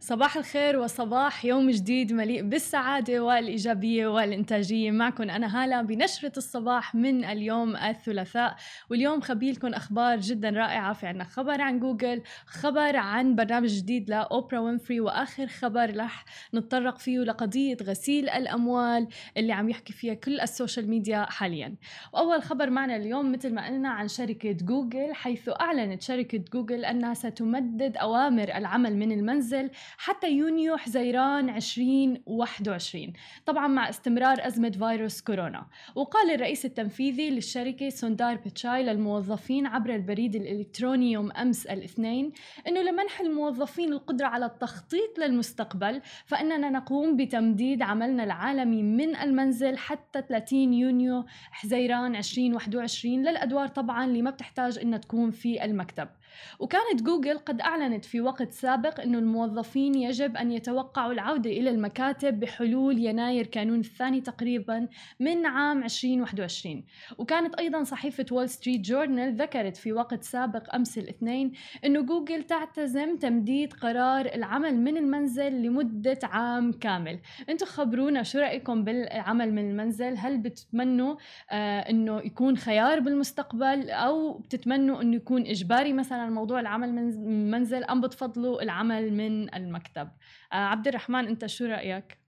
صباح الخير وصباح يوم جديد مليء بالسعادة والإيجابية والإنتاجية. معكم أنا هالة بنشرة الصباح من اليوم الثلاثاء. واليوم خبيلكم أخبار جدا رائعة. في عنا خبر عن جوجل خبر عن برنامج جديد لأوبرا وينفري وآخر خبر رح نتطرق فيه لقضية غسيل الأموال اللي عم يحكي فيها كل ال social media حاليا. وأول خبر معنا اليوم مثل ما قلنا عن شركة جوجل حيث أعلنت شركة جوجل أنها ستمدد أوامر العمل من المنزل حتى يونيو حزيران 2021 طبعا مع استمرار أزمة فيروس كورونا. وقال الرئيس التنفيذي للشركة سوندار بيتشاي للموظفين عبر البريد الإلكتروني يوم أمس الاثنين أنه لمنح الموظفين القدرة على التخطيط للمستقبل فإننا نقوم بتمديد عملنا العالمي من المنزل حتى 30 يونيو حزيران 2021 للأدوار طبعا اللي ما بتحتاج إنها تكون في المكتب. وكانت جوجل قد أعلنت في وقت سابق أن الموظفين يجب أن يتوقعوا العودة إلى المكاتب بحلول يناير كانون الثاني تقريبا من عام 2021 وكانت أيضا صحيفة وول ستريت جورنال ذكرت في وقت سابق أمس الاثنين أنه جوجل تعتزم تمديد قرار العمل من المنزل لمدة عام كامل. أنتم خبرونا شو رأيكم بالعمل من المنزل؟ هل بتتمنوا آه أنه يكون خيار بالمستقبل أو بتتمنوا أنه يكون إجباري مثلا؟ مثلا موضوع العمل من المنزل أم بتفضلوا العمل من المكتب؟ آه عبد الرحمن أنت شو رأيك؟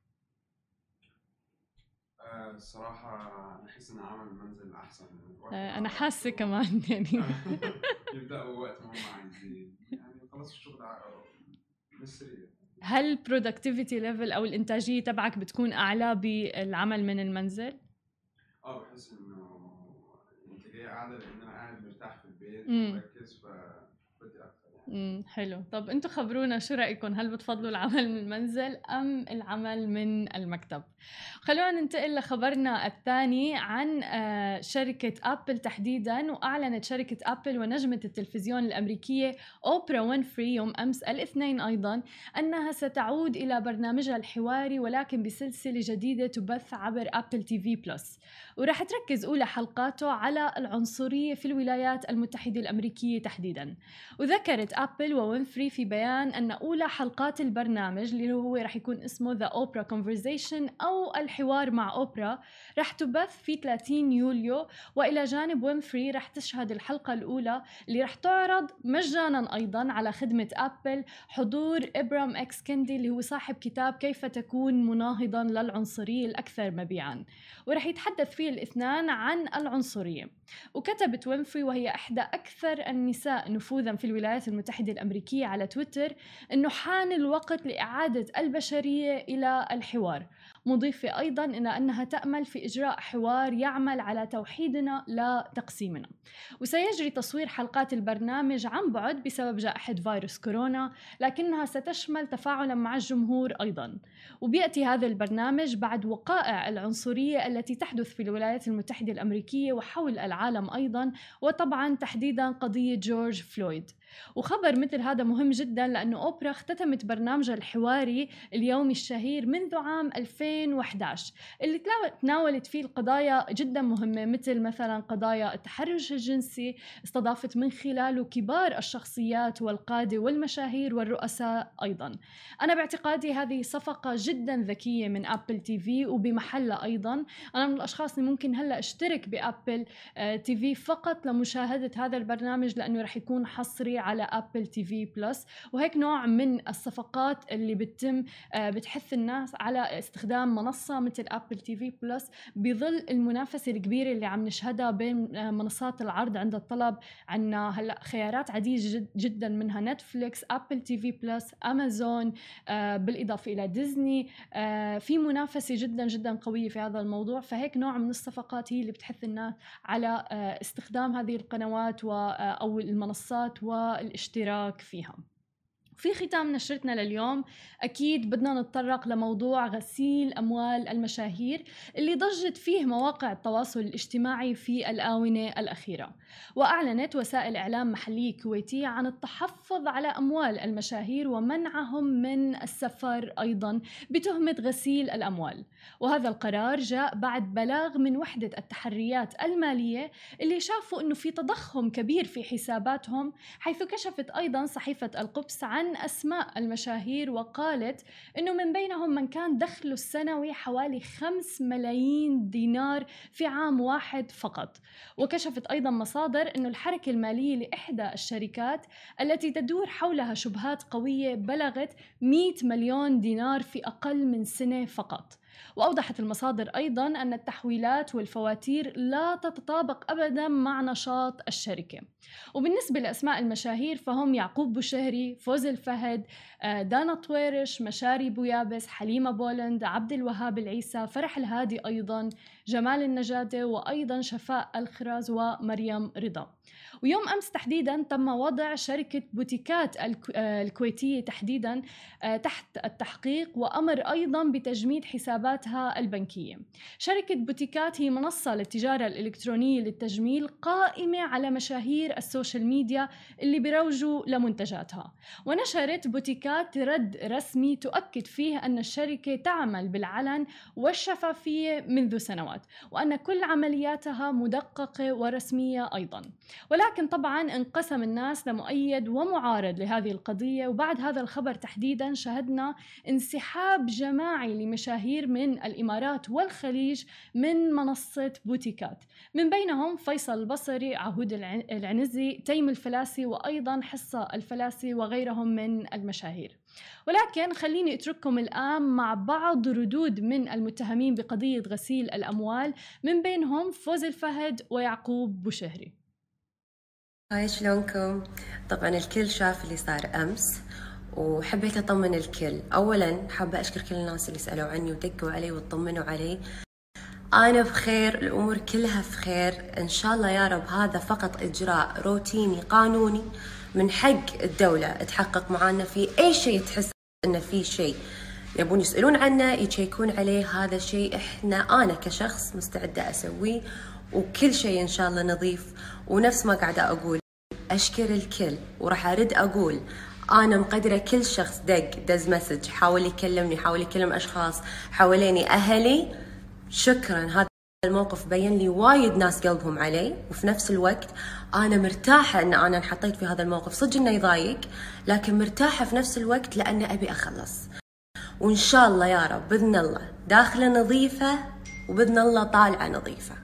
آه، الصراحة أنا أحس إن عمل المنزل أحسن آه أنا حاسة كمان يعني. يبدأوا وقت ما هم عايزين. يعني خلاص الشغل بالسريع هل ال productivity level أو الإنتاجية تبعك بتكون أعلى بالعمل من المنزل؟ آه بحس إنه الإنتاجية أعلى قاعد مرتاح في البيت ومركز ف امم حلو. طب أنتم خبرونا شو رأيكم؟ هل بتفضلوا العمل من المنزل أم العمل من المكتب؟ خلونا ننتقل لخبرنا الثاني عن آه، شركة أبل تحديدا وأعلنت شركة أبل ونجمة التلفزيون الأمريكية أوبرا وينفري يوم أمس الاثنين أيضا أنها ستعود إلى برنامجها الحواري ولكن بسلسلة جديدة تبث عبر أبل تي في بلس. وراح تركز أولى حلقاته على العنصرية في الولايات المتحدة الأمريكية تحديدا. وذكرت أبل ووينفري في بيان أن أولى حلقات البرنامج اللي هو راح يكون اسمه The Oprah Conversation أو الحوار مع أوبرا راح تبث في 30 يوليو وإلى جانب وينفري راح تشهد الحلقة الأولى اللي راح تعرض مجانا أيضا على خدمة أبل حضور إبرام إكس كيندي اللي هو صاحب كتاب كيف تكون مناهضا للعنصرية الأكثر مبيعا. ورح يتحدث الاثنان عن العنصرية. وكتبت وينفري وهي إحدى أكثر النساء نفوذا في الولايات المتحدة الأمريكية على تويتر أنه حان الوقت لإعادة البشرية إلى الحوار. مضيفة أيضا إلى أنها تأمل في إجراء حوار يعمل على توحيدنا لا تقسيمنا. وسيجري تصوير حلقات البرنامج عن بعد بسبب جائحة فيروس كورونا لكنها ستشمل تفاعلا مع الجمهور أيضا. وبيأتي هذا البرنامج بعد وقائع العنصرية التي تحدث في الولايات المتحدة الأمريكية وحول العالم أيضا وطبعا تحديدا قضية جورج فلويد. وخبر مثل هذا مهم جدا لأنه أوبرا اختتمت برنامجها الحواري اليومي الشهير منذ عام 2011 اللي تناولت فيه القضايا جدا مهمة مثل مثلا قضايا التحرش الجنسي استضافت من خلاله كبار الشخصيات والقادة والمشاهير والرؤساء أيضا. أنا باعتقادي هذه صفقة جدا ذكية من أبل تي في وبمحلها أيضا. أنا من الأشخاص اللي ممكن هلأ أشترك بأبل آه، تي في فقط لمشاهدة هذا البرنامج لأنه رح يكون حصري على ابل تي في بلس وهيك نوع من الصفقات اللي بتتم آه، بتحث الناس على استخدام منصة مثل ابل تي في بلس بظل المنافسة الكبيرة اللي عم نشهدها بين آه، منصات العرض عند الطلب. عندنا هلأ خيارات عديدة جدا منها نتفليكس ابل تي في بلس امازون بالإضافة إلى ديزني آه، في منافسة جدا جدا قوية في هذا الموضوع. فهيك نوع من الصفقات هي اللي بتحث الناس على استخدام هذه القنوات أو المنصات و الاشتراك فيها. في ختام نشرتنا لليوم. أكيد بدنا نتطرق لموضوع غسيل أموال المشاهير اللي ضجت فيه مواقع التواصل الاجتماعي في الآونة الأخيرة. وأعلنت وسائل إعلام محلية كويتية عن التحفظ على أموال المشاهير ومنعهم من السفر أيضا بتهمة غسيل الأموال. وهذا القرار جاء بعد بلاغ من وحدة التحريات المالية اللي شافوا أنه في تضخم كبير في حساباتهم حيث كشفت أيضا صحيفة القبس عن عن أسماء المشاهير وقالت أنه من بينهم من كان دخله السنوي حوالي 5 ملايين دينار في عام واحد فقط. وكشفت أيضا مصادر أنه الحركة المالية لإحدى الشركات التي تدور حولها شبهات قوية بلغت 100 مليون دينار في أقل من سنة فقط. وأوضحت المصادر أيضا أن التحويلات والفواتير لا تتطابق أبدا مع نشاط الشركة. وبالنسبة لأسماء المشاهير فهم يعقوب بوشهري فوز الفهد آه، دانا طويرش مشاري بويابس حليمة بولند عبد الوهاب العيسى فرح الهادي أيضا جمال النجادة وأيضا شفاء الخراز ومريم رضا. ويوم أمس تحديدا تم وضع شركة بوتيكات آه، الكويتية تحديدا آه، تحت التحقيق وأمر أيضا بتجميد حساباتها البنكية. شركة بوتيكات هي منصة للتجارة الإلكترونية للتجميل قائمة على مشاهير السوشيال ميديا اللي بيروجوا لمنتجاتها. ونشرت بوتيكات رد رسمي تؤكد فيه أن الشركة تعمل بالعلن والشفافية منذ سنوات وأن كل عملياتها مدققة ورسمية أيضا. ولكن طبعا انقسم الناس لمؤيد ومعارض لهذه القضية وبعد هذا الخبر تحديدا شهدنا انسحاب جماعي لمشاهير من الإمارات والخليج من منصة بوتيكات. من بينهم فيصل البصري عهود العنزي تيم الفلاسي وأيضا حصة الفلاسي وغيرهم من المشاهير. ولكن خليني أترككم الآن مع بعض ردود من المتهمين بقضية غسيل الأموال من بينهم فوز الفهد ويعقوب بوشهري. هاي شلونكم؟ طبعا الكل شاف اللي صار أمس وحبيت أطمن الكل. أولا حابة أشكر كل الناس اللي سألوا عني ودقوا علي وطمنوا علي. أنا بخير الأمور كلها في خير إن شاء الله يا رب هذا فقط إجراء روتيني قانوني من حق الدولة تحقق معانا في أي شيء تحس إنه في شيء. يبون يسألون عنه يشيكون عليه. هذا شيء إحنا أنا كشخص مستعدة أسويه. وكل شيء إن شاء الله نظيف ونفس ما قاعدة أقول أشكر الكل. وراح أرد أقول أنا مقدرة كل شخص دق دز مسج حاول يكلمني حاول يكلم أشخاص حواليني أهلي. شكرا هذا الموقف بين لي وايد ناس قلبهم علي. وفي نفس الوقت أنا مرتاحة أن أنا انحطيت في هذا الموقف. صدق إنه يضايق لكن مرتاحة في نفس الوقت لأن أبي أخلص. وإن شاء الله يا رب بإذن الله داخلة نظيفة وبإذن الله طالعة نظيفة.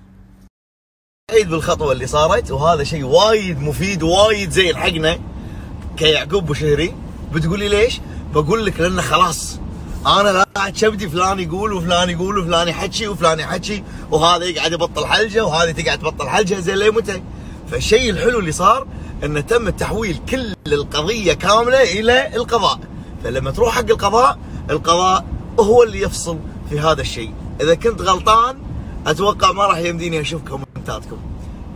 سعيد بالخطوة اللي صارت وهذا شيء وايد مفيد وايد زين. حقنا كيعقوب بشهري بتقولي ليش؟ بقول لك لأنه خلاص أنا قاعد شبدي فلان يقول وفلان يقول وفلان يحكي وفلان يحكي وهذا يقعد يبطل حلجة وهذه تقعد تبطل حلجة زين ليه متى؟ فالشيء الحلو اللي صار انه تم تحويل كل القضية كاملة إلى القضاء فلما تروح حق القضاء القضاء هو اللي يفصل في هذا الشيء إذا كنت غلطان أتوقع ما راح يمديني أشوف كومنتاتكم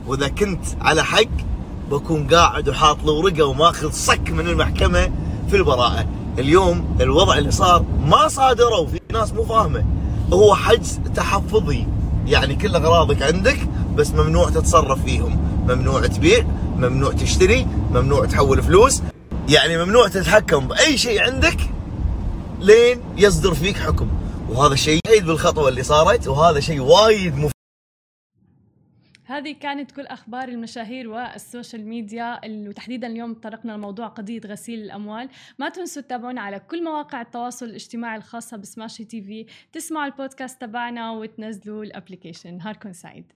وإذا كنت على حق بكون قاعد وحاط له ورقة وماخذ صك من المحكمة في البراءة. اليوم الوضع اللي صار ما صادروا في ناس مو فاهمة. هو حجز تحفظي. يعني كل أغراضك عندك بس ممنوع تتصرف فيهم. ممنوع تبيع ممنوع تشتري ممنوع تحول فلوس. يعني ممنوع تتحكم بأي شيء عندك لين يصدر فيك حكم. وهذا سعيد بالخطوة اللي صارت وهذا شيء وايد مفيد. هذه كانت كل أخبار المشاهير والسوشيال ميديا. وتحديدا اليوم تطرقنا لموضوع قضية غسيل الأموال. ما تنسوا تتابعونا على كل مواقع التواصل الاجتماعي الخاصة بسماشي TV. تسمعوا البودكاست تبعنا وتنزلوا الابلكيشن نهاركم سعيد.